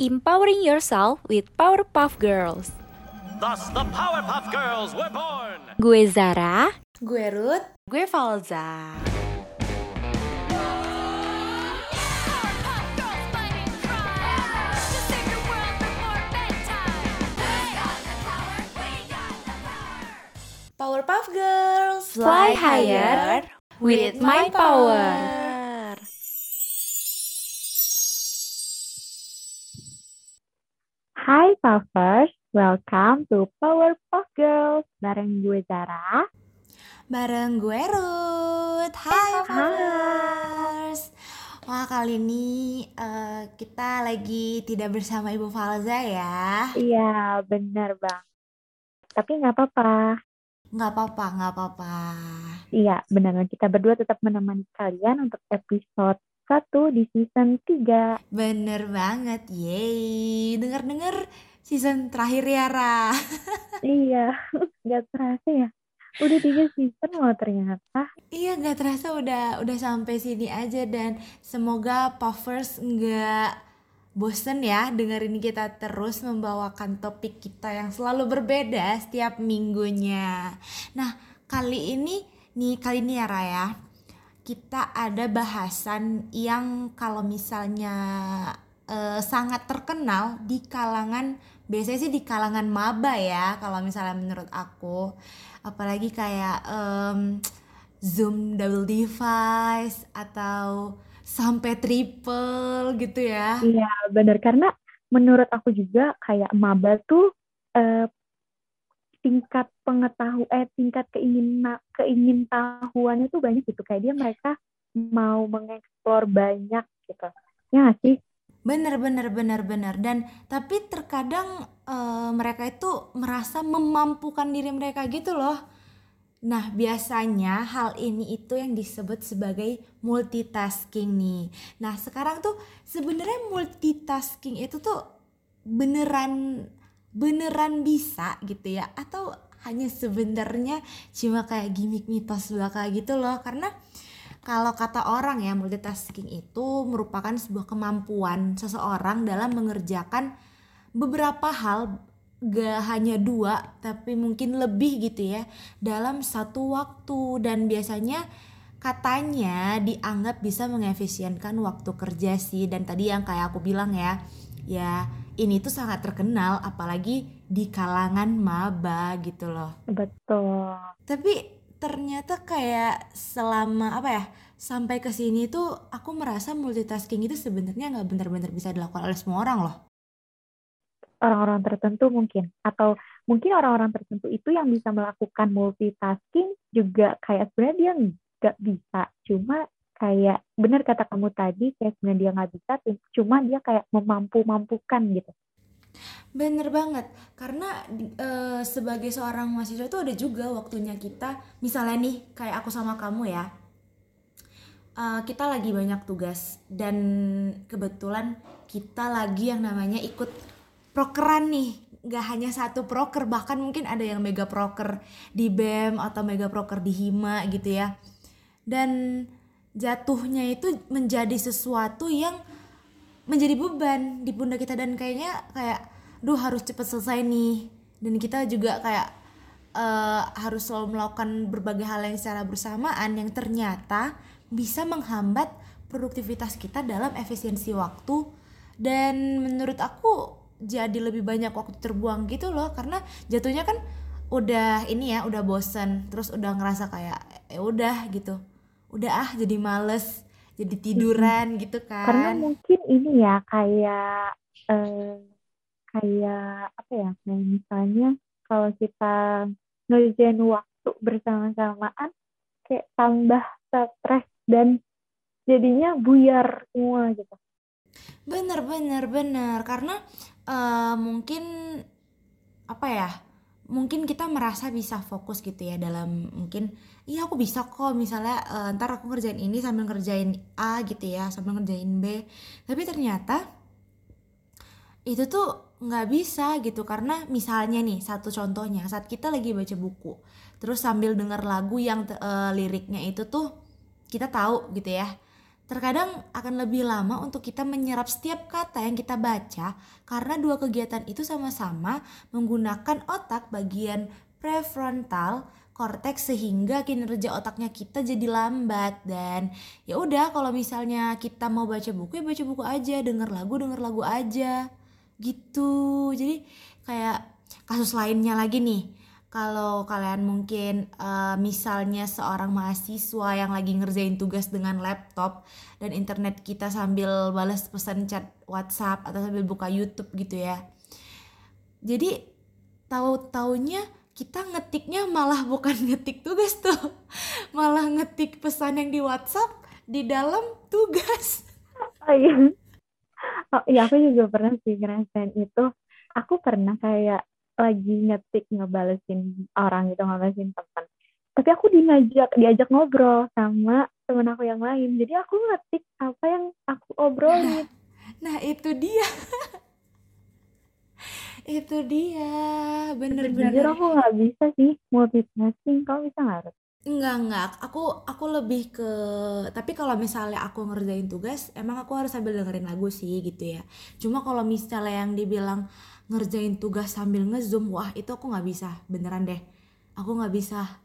empowering yourself with Powerpuff Girls. Thus, the Powerpuff Girls were born. Gue Zara. Gue Ruth. Gue Falza. Powerpuff Girls. Fly higher with my power. Hai Puffers, welcome to Powerpuff Girls bareng gue Zara. Bareng gue Ruth. Hai Puffers. Wah kali ini eh, kita lagi tidak bersama Ibu Falza ya. Iya, bener bang. Tapi nggak apa-apa. Nggak apa-apa, nggak apa-apa. Iya, benar. Kita berdua tetap menemani kalian untuk episode 1 di season 3. Bener banget, yeay. Dengar-dengar season terakhir ya, Ra. iya, nggak terasa ya. Udah tiga season loh ternyata. Iya, nggak terasa udah udah sampai sini aja dan semoga Puffers nggak bosen ya dengerin kita terus membawakan topik kita yang selalu berbeda setiap minggunya. Nah, kali ini nih kali ini ya Raya, kita ada bahasan yang kalau misalnya eh, sangat terkenal di kalangan biasanya sih di kalangan maba ya kalau misalnya menurut aku apalagi kayak em, zoom double device atau sampai triple gitu ya Iya, bener. Karena menurut aku juga kayak maba tuh eh, tingkat pengetahu eh tingkat keingin keingin tahuannya tuh banyak gitu. Kayak dia mereka mau mengeksplor banyak gitu. Ya nggak sih? Bener bener bener bener dan tapi terkadang eh, mereka itu merasa memampukan diri mereka gitu loh. Nah biasanya hal ini itu yang disebut sebagai multitasking nih. Nah sekarang tuh sebenarnya multitasking itu tuh beneran beneran bisa gitu ya? Atau hanya sebenarnya cuma kayak gimmick mitos belaka gitu loh? Karena kalau kata orang ya multitasking itu merupakan sebuah kemampuan seseorang dalam mengerjakan beberapa hal gak hanya dua tapi mungkin lebih gitu ya dalam satu waktu. Dan biasanya katanya dianggap bisa mengefisienkan waktu kerja sih. Dan tadi yang kayak aku bilang ya ya ini tuh sangat terkenal apalagi di kalangan maba gitu loh Betul. tapi ternyata kayak selama apa ya sampai ke sini tuh aku merasa multitasking itu sebenarnya nggak benar-benar bisa dilakukan oleh semua orang loh. Orang-orang tertentu mungkin. Atau mungkin orang-orang tertentu itu yang bisa melakukan multitasking juga kayak sebenarnya dia nggak bisa. Cuma kayak benar kata kamu tadi kayak sebenarnya dia nggak bisa cuma dia kayak memampu-mampukan gitu. Bener banget, karena eh, sebagai seorang mahasiswa itu ada juga waktunya kita, misalnya nih kayak aku sama kamu ya, eh, kita lagi banyak tugas dan kebetulan kita lagi yang namanya ikut prokeran nih, nggak hanya satu proker, bahkan mungkin ada yang mega proker di BEM atau mega proker di Hima gitu ya, dan jatuhnya itu menjadi sesuatu yang menjadi beban di pundak kita. Dan kayaknya kayak duh harus cepet selesai nih. Dan kita juga kayak eh, harus selalu melakukan berbagai hal yang secara bersamaan yang ternyata bisa menghambat produktivitas kita dalam efisiensi waktu. Dan menurut aku jadi lebih banyak waktu terbuang gitu loh karena jatuhnya kan udah ini ya udah bosen terus udah ngerasa kayak ya udah gitu udah ah jadi males jadi tiduran gitu kan. Karena mungkin ini ya kayak eh, kayak apa ya kayak misalnya kalau kita ngerjain waktu bersama-samaan kayak tambah stres dan jadinya buyar semua gitu. Bener bener bener. Karena eh, mungkin apa ya mungkin kita merasa bisa fokus gitu ya dalam mungkin iya aku bisa kok misalnya eh, ntar aku ngerjain ini sambil ngerjain A gitu ya sambil ngerjain B. Tapi ternyata itu tuh nggak bisa gitu karena misalnya nih satu contohnya saat kita lagi baca buku terus sambil denger lagu yang eh, liriknya itu tuh kita tahu gitu ya Terkadang akan lebih lama untuk kita menyerap setiap kata yang kita baca karena dua kegiatan itu sama-sama menggunakan otak bagian prefrontal korteks sehingga kinerja otaknya kita jadi lambat. Dan ya udah kalau misalnya kita mau baca buku ya baca buku aja denger lagu denger lagu aja. Gitu. Jadi kayak kasus lainnya lagi nih kalau kalian mungkin uh, misalnya seorang mahasiswa yang lagi ngerjain tugas dengan laptop dan internet kita sambil balas pesan chat WhatsApp atau sambil buka YouTube gitu ya. Jadi tahu taunya kita ngetiknya malah bukan ngetik tugas tuh, malah ngetik pesan yang di WhatsApp di dalam tugas. Oh iya, oh iya aku juga pernah sih ngerasain itu. Aku pernah kayak lagi ngetik ngebalesin orang gitu ngebalesin teman tapi aku diajak diajak ngobrol sama temen aku yang lain. Jadi aku ngetik apa yang aku obrolin. Nah, nah itu dia. Itu dia. Bener-bener jujur aku nggak bisa sih multitasking. Kau bisa nggak Enggak, enggak. Aku aku lebih ke tapi kalau misalnya aku ngerjain tugas, emang aku harus sambil dengerin lagu sih gitu ya. Cuma kalau misalnya yang dibilang ngerjain tugas sambil ngezoom wah itu aku nggak bisa. Beneran deh. Aku nggak bisa.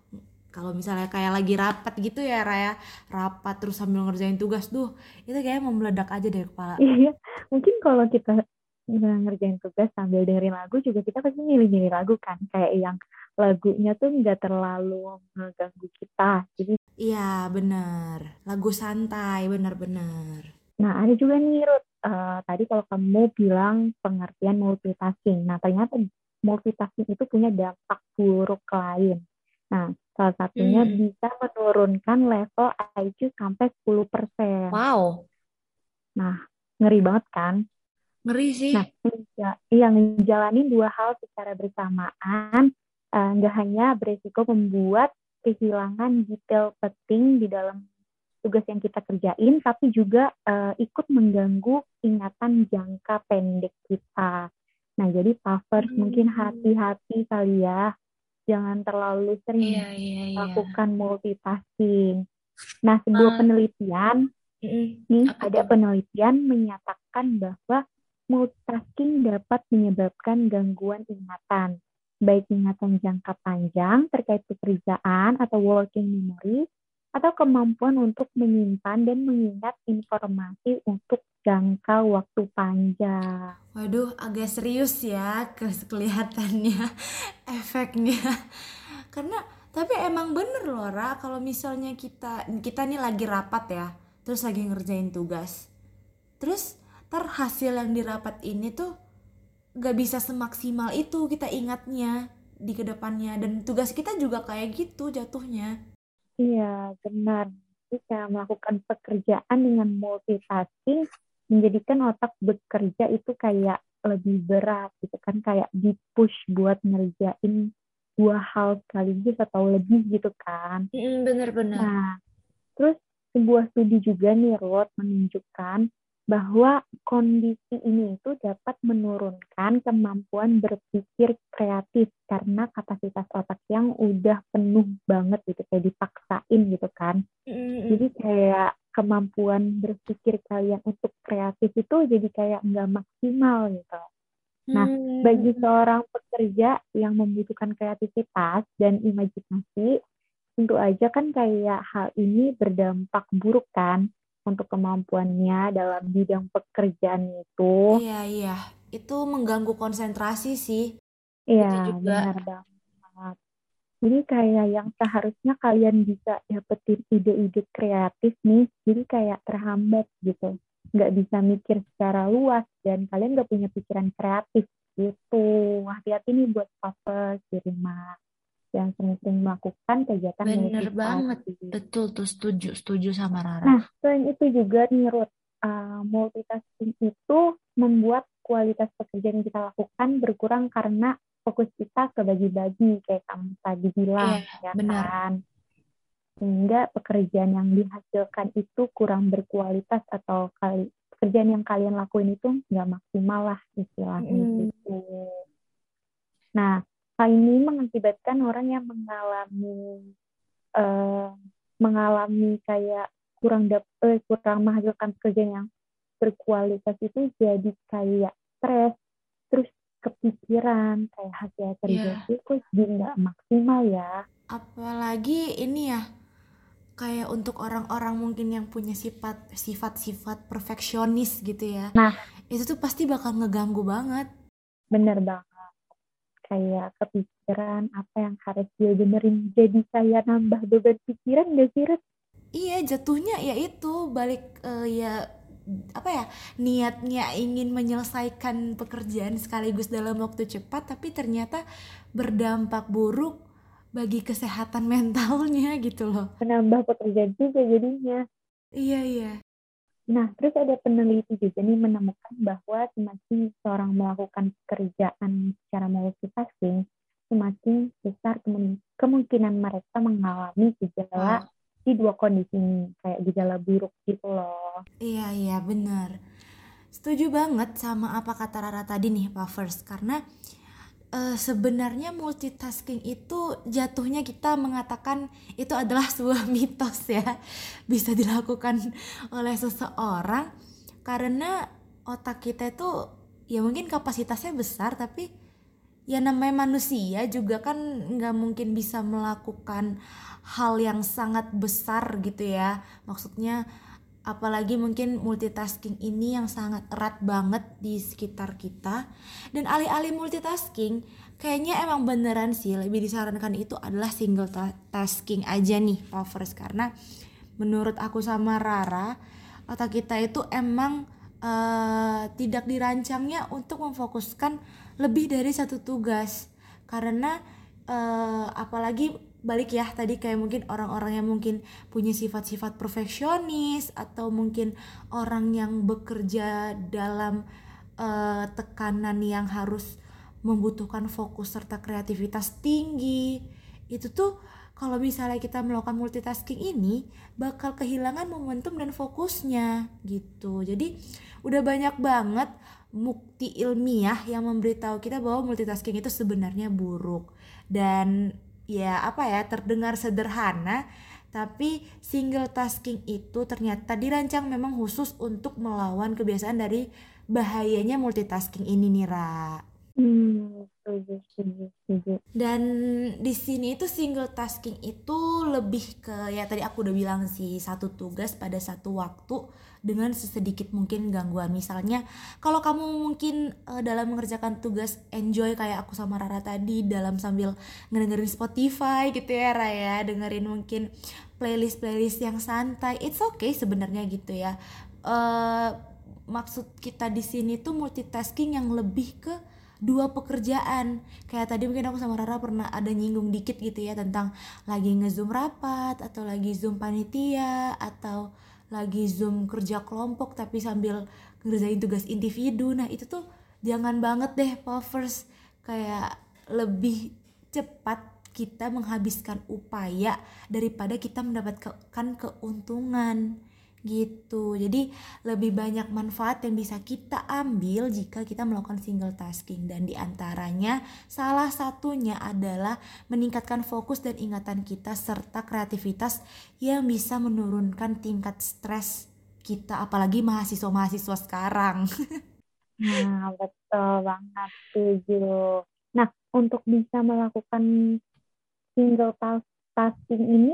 Kalau misalnya kayak lagi rapat gitu ya Raya. Rapat terus sambil ngerjain tugas tuh itu kayak mau meledak aja deh kepala. Iya mungkin kalau kita ngerjain tugas sambil dengerin lagu juga kita pasti milih-milih lagu kan kayak yang lagunya tuh nggak terlalu mengganggu kita jadi iya bener lagu santai bener-bener nah ada juga nih Ruth uh, tadi kalau kamu bilang pengertian multitasking. Nah, ternyata multitasking itu punya dampak buruk lain. Nah, salah satunya hmm. bisa menurunkan level IQ sampai 10%. Wow. Nah, ngeri banget kan? Ngeri sih. Nah, ya, iya ngejalanin dua hal secara bersamaan uh, nggak hanya beresiko membuat kehilangan detail penting di dalam tugas yang kita kerjain, tapi juga uh, ikut mengganggu ingatan jangka pendek kita. Nah, jadi puffers hmm. mungkin hati-hati kali ya, jangan terlalu sering yeah, yeah, yeah. lakukan multitasking. Nah, sebuah uh, penelitian, uh, nih ada penelitian menyatakan bahwa multitasking dapat menyebabkan gangguan ingatan, baik ingatan jangka panjang terkait pekerjaan atau working memory, atau kemampuan untuk menyimpan dan mengingat informasi untuk jangka waktu panjang. Waduh, agak serius ya ke kelihatannya efeknya. Karena tapi emang bener loh Ra, kalau misalnya kita kita nih lagi rapat ya, terus lagi ngerjain tugas. Terus ter hasil yang dirapat ini tuh gak bisa semaksimal itu kita ingatnya di ke depannya dan tugas kita juga kayak gitu jatuhnya. Iya, benar. Jika melakukan pekerjaan dengan multitasking menjadikan otak bekerja itu kayak lebih berat gitu kan kayak di push buat ngerjain dua hal sekaligus atau lebih gitu kan. Bener-bener. Nah, terus sebuah studi juga nih Ruth menunjukkan bahwa kondisi ini itu dapat menurunkan kemampuan berpikir kreatif karena kapasitas otak yang udah penuh banget gitu kayak dipaksain gitu kan mm-hmm. jadi kayak kemampuan berpikir kalian untuk kreatif itu jadi kayak nggak maksimal gitu nah mm-hmm. bagi seorang pekerja yang membutuhkan kreativitas dan imajinasi tentu aja kan kayak hal ini berdampak buruk kan untuk kemampuannya dalam bidang pekerjaan itu. Iya, iya. Itu mengganggu konsentrasi sih. Iya, benar banget. Jadi kayak yang seharusnya kalian bisa dapetin ide-ide kreatif nih, jadi kayak terhambat gitu. Nggak bisa mikir secara luas dan kalian nggak punya pikiran kreatif gitu. Hati-hati nih buat papa di yang sering-sering melakukan kegiatan Bener banget, betul tuh setuju, setuju sama Rara. Nah, selain itu juga nih Ruth, uh, multitasking itu membuat kualitas pekerjaan yang kita lakukan berkurang karena fokus kita ke bagi-bagi kayak kamu tadi bilang, yeah, ya benar. kan? Sehingga pekerjaan yang dihasilkan itu kurang berkualitas atau kali pekerjaan yang kalian lakuin itu nggak maksimal lah istilahnya mm. gitu. Nah, Hal ini mengakibatkan orang yang mengalami uh, mengalami kayak kurang dap eh, kurang menghasilkan pekerjaan yang berkualitas itu jadi kayak stres terus kepikiran kayak hasil kerja Iya. sih kok jadi nggak maksimal ya apalagi ini ya kayak untuk orang-orang mungkin yang punya sifat sifat-sifat perfeksionis gitu ya Nah. itu tuh pasti bakal ngeganggu banget bener banget kayak kepikiran apa yang harus dia benerin jadi kayak nambah beban pikiran gak sih Res? iya jatuhnya ya itu balik eh, ya apa ya niatnya ingin menyelesaikan pekerjaan sekaligus dalam waktu cepat tapi ternyata berdampak buruk bagi kesehatan mentalnya gitu loh. Menambah pekerjaan juga jadinya. Iya iya Nah, terus ada peneliti juga nih menemukan bahwa semakin seorang melakukan pekerjaan secara multitasking, semakin besar kemun- kemungkinan mereka mengalami gejala di dua kondisi ini, kayak gejala buruk gitu loh. Iya iya bener. Setuju banget sama apa kata Rara tadi nih Pak First Karena eh, sebenarnya multitasking itu jatuhnya kita mengatakan itu adalah sebuah mitos ya. Bisa dilakukan oleh seseorang. Karena otak kita itu ya mungkin kapasitasnya besar tapi ya namanya manusia juga kan nggak mungkin bisa melakukan hal yang sangat besar gitu ya. Maksudnya apalagi mungkin multitasking ini yang sangat erat banget di sekitar kita. Dan alih-alih multitasking kayaknya emang beneran sih lebih disarankan itu adalah single ta- tasking aja nih lovers. Karena menurut aku sama Rara otak kita itu emang eh, tidak dirancangnya untuk memfokuskan lebih dari satu tugas. Karena eh, apalagi balik ya tadi kayak mungkin orang-orang yang mungkin punya sifat-sifat perfeksionis atau mungkin orang yang bekerja dalam eh, tekanan yang harus membutuhkan fokus serta kreativitas tinggi itu tuh kalau misalnya kita melakukan multitasking ini bakal kehilangan momentum dan fokusnya gitu. Jadi udah banyak banget bukti ilmiah yang memberitahu kita bahwa multitasking itu sebenarnya buruk. Dan ya apa ya terdengar sederhana tapi single tasking itu ternyata dirancang memang khusus untuk melawan kebiasaan dari bahayanya multitasking ini nih Ra. Hmm, setuju, setuju, setuju. Dan di sini itu single tasking itu lebih ke ya tadi aku udah bilang sih satu tugas pada satu waktu dengan sesedikit mungkin gangguan. Misalnya kalau kamu mungkin eh, dalam mengerjakan tugas enjoy kayak aku sama Rara tadi dalam sambil ngedengerin Spotify gitu ya Raya, dengerin mungkin playlist-playlist yang santai. It's okay sebenarnya gitu ya. Eh maksud kita di sini tuh multitasking yang lebih ke dua pekerjaan kayak tadi mungkin aku sama Rara pernah ada nyinggung dikit gitu ya tentang lagi ngezoom rapat atau lagi zoom panitia atau lagi zoom kerja kelompok tapi sambil ngerjain tugas individu. Nah itu tuh jangan banget deh povers kayak lebih cepat kita menghabiskan upaya daripada kita mendapatkan keuntungan gitu. Jadi lebih banyak manfaat yang bisa kita ambil jika kita melakukan single tasking dan di antaranya salah satunya adalah meningkatkan fokus dan ingatan kita serta kreativitas yang bisa menurunkan tingkat stres kita apalagi mahasiswa-mahasiswa sekarang. Nah, betul banget, setuju. Nah, untuk bisa melakukan single task tasking ini,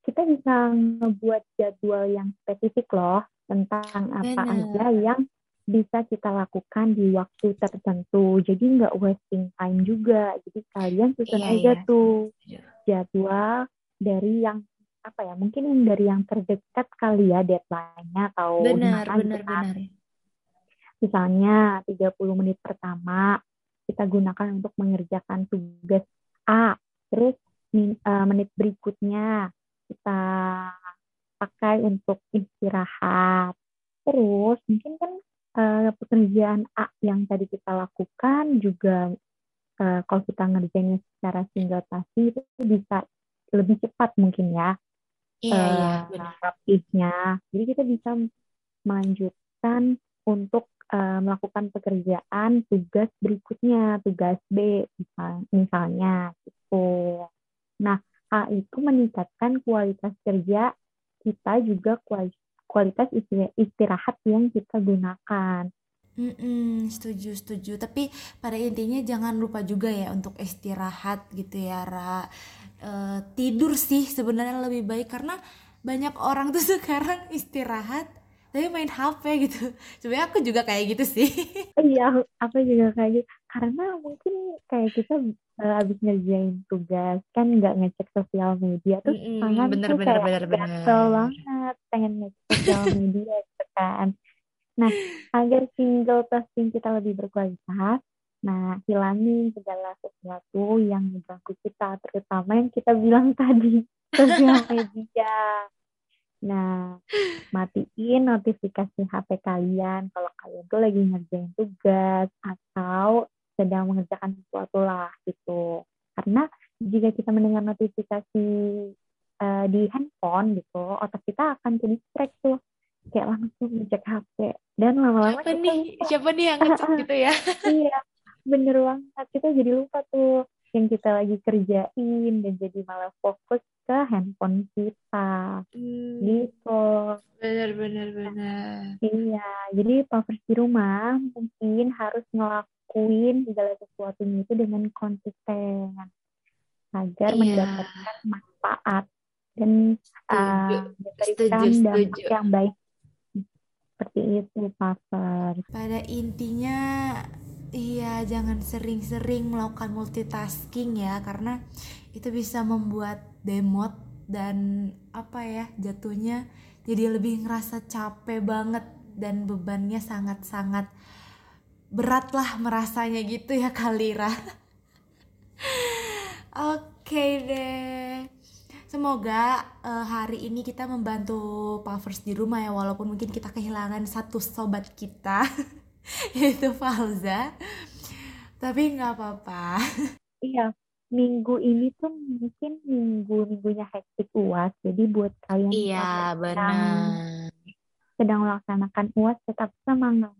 kita bisa ngebuat jadwal yang spesifik loh tentang apa Bener. aja yang bisa kita lakukan di waktu tertentu. Jadi nggak wasting time juga. Jadi kalian susun Iya, aja iya. tuh Setuju. jadwal dari yang apa ya? Mungkin yang dari yang terdekat kali ya deadline-nya atau Benar, benar, benar. Misalnya 30 menit pertama kita gunakan untuk mengerjakan tugas A. Terus min- eh, menit berikutnya kita pakai untuk istirahat. Terus mungkin kan eh, pekerjaan A yang tadi kita lakukan juga eh, kalau kita ngerjainnya secara single tasking itu bisa lebih cepat mungkin ya Iya, iya, eh, rapihnya. Jadi kita bisa melanjutkan untuk eh, melakukan pekerjaan tugas berikutnya, tugas B misal- misalnya gitu. Nah, hal itu meningkatkan kualitas kerja kita juga kualitas istirahat yang kita gunakan. Mm-mm, setuju setuju. Tapi pada intinya jangan lupa juga ya untuk istirahat gitu ya Ra. E, tidur sih sebenarnya lebih baik karena banyak orang tuh sekarang istirahat tapi main HP gitu. Sebenarnya aku juga kayak gitu sih. Iya, aku juga kayak gitu. Karena mungkin kayak kita uh, abis ngerjain tugas kan nggak ngecek sosial media tuh mm -hmm, tangan bener, tuh bener, kayak bener, bener. banget pengen ngecek sosial media gitu kan. Nah, agar single testing kita lebih berkualitas, nah hilangin segala sesuatu yang mengganggu kita, terutama yang kita bilang tadi sosial media. Nah, matiin notifikasi HP kalian kalau kalian tuh lagi ngerjain tugas atau sedang mengerjakan sesuatu lah gitu. Karena jika kita mendengar notifikasi uh, di handphone gitu, otak kita akan jadi distract tuh. Kayak langsung ngecek HP. Dan lama-lama siapa nih? Lupa. Siapa nih yang ngecek gitu ya? iya, bener banget. Kita jadi lupa tuh yang kita lagi kerjain dan jadi malah fokus ke handphone kita hmm. gitu benar benar benar iya jadi pavers di rumah mungkin harus ngelakuin segala sesuatunya itu dengan konsisten agar iya. mendapatkan manfaat dan uh, memberikan dampak yang baik. Seperti itu pavers pada intinya Iya, jangan sering-sering melakukan multitasking ya, karena itu bisa membuat demot dan apa ya jatuhnya jadi lebih ngerasa capek banget dan bebannya sangat-sangat berat lah merasanya gitu ya Kalira. Oke deh. Semoga uh, hari ini kita membantu Pavers di rumah ya walaupun mungkin kita kehilangan satu sobat kita. itu Falza tapi nggak apa-apa iya minggu ini tuh mungkin minggu minggunya hektik uas jadi buat kalian iya benar sedang melaksanakan uas tetap semangat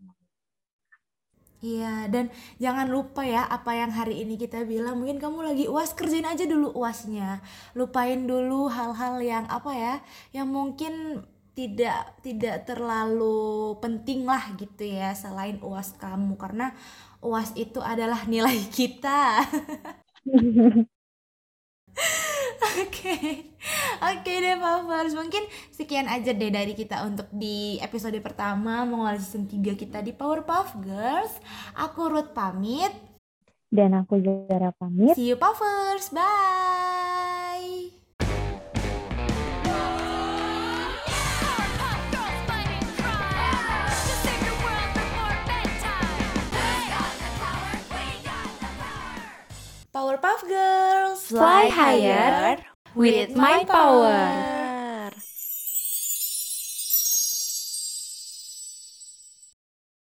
Iya, dan jangan lupa ya apa yang hari ini kita bilang. Mungkin kamu lagi uas, kerjain aja dulu uasnya. Lupain dulu hal-hal yang apa ya, yang mungkin tidak tidak terlalu penting lah gitu ya selain uas kamu karena uas itu adalah nilai kita. Oke, oke deh Pavers. Mungkin sekian aja deh dari kita untuk di episode pertama mengawali season 3 kita di Powerpuff Girls. Aku Ruth pamit. Dan aku Zara pamit. See you Pavers. Bye. Powerpuff Girls Fly higher with my power.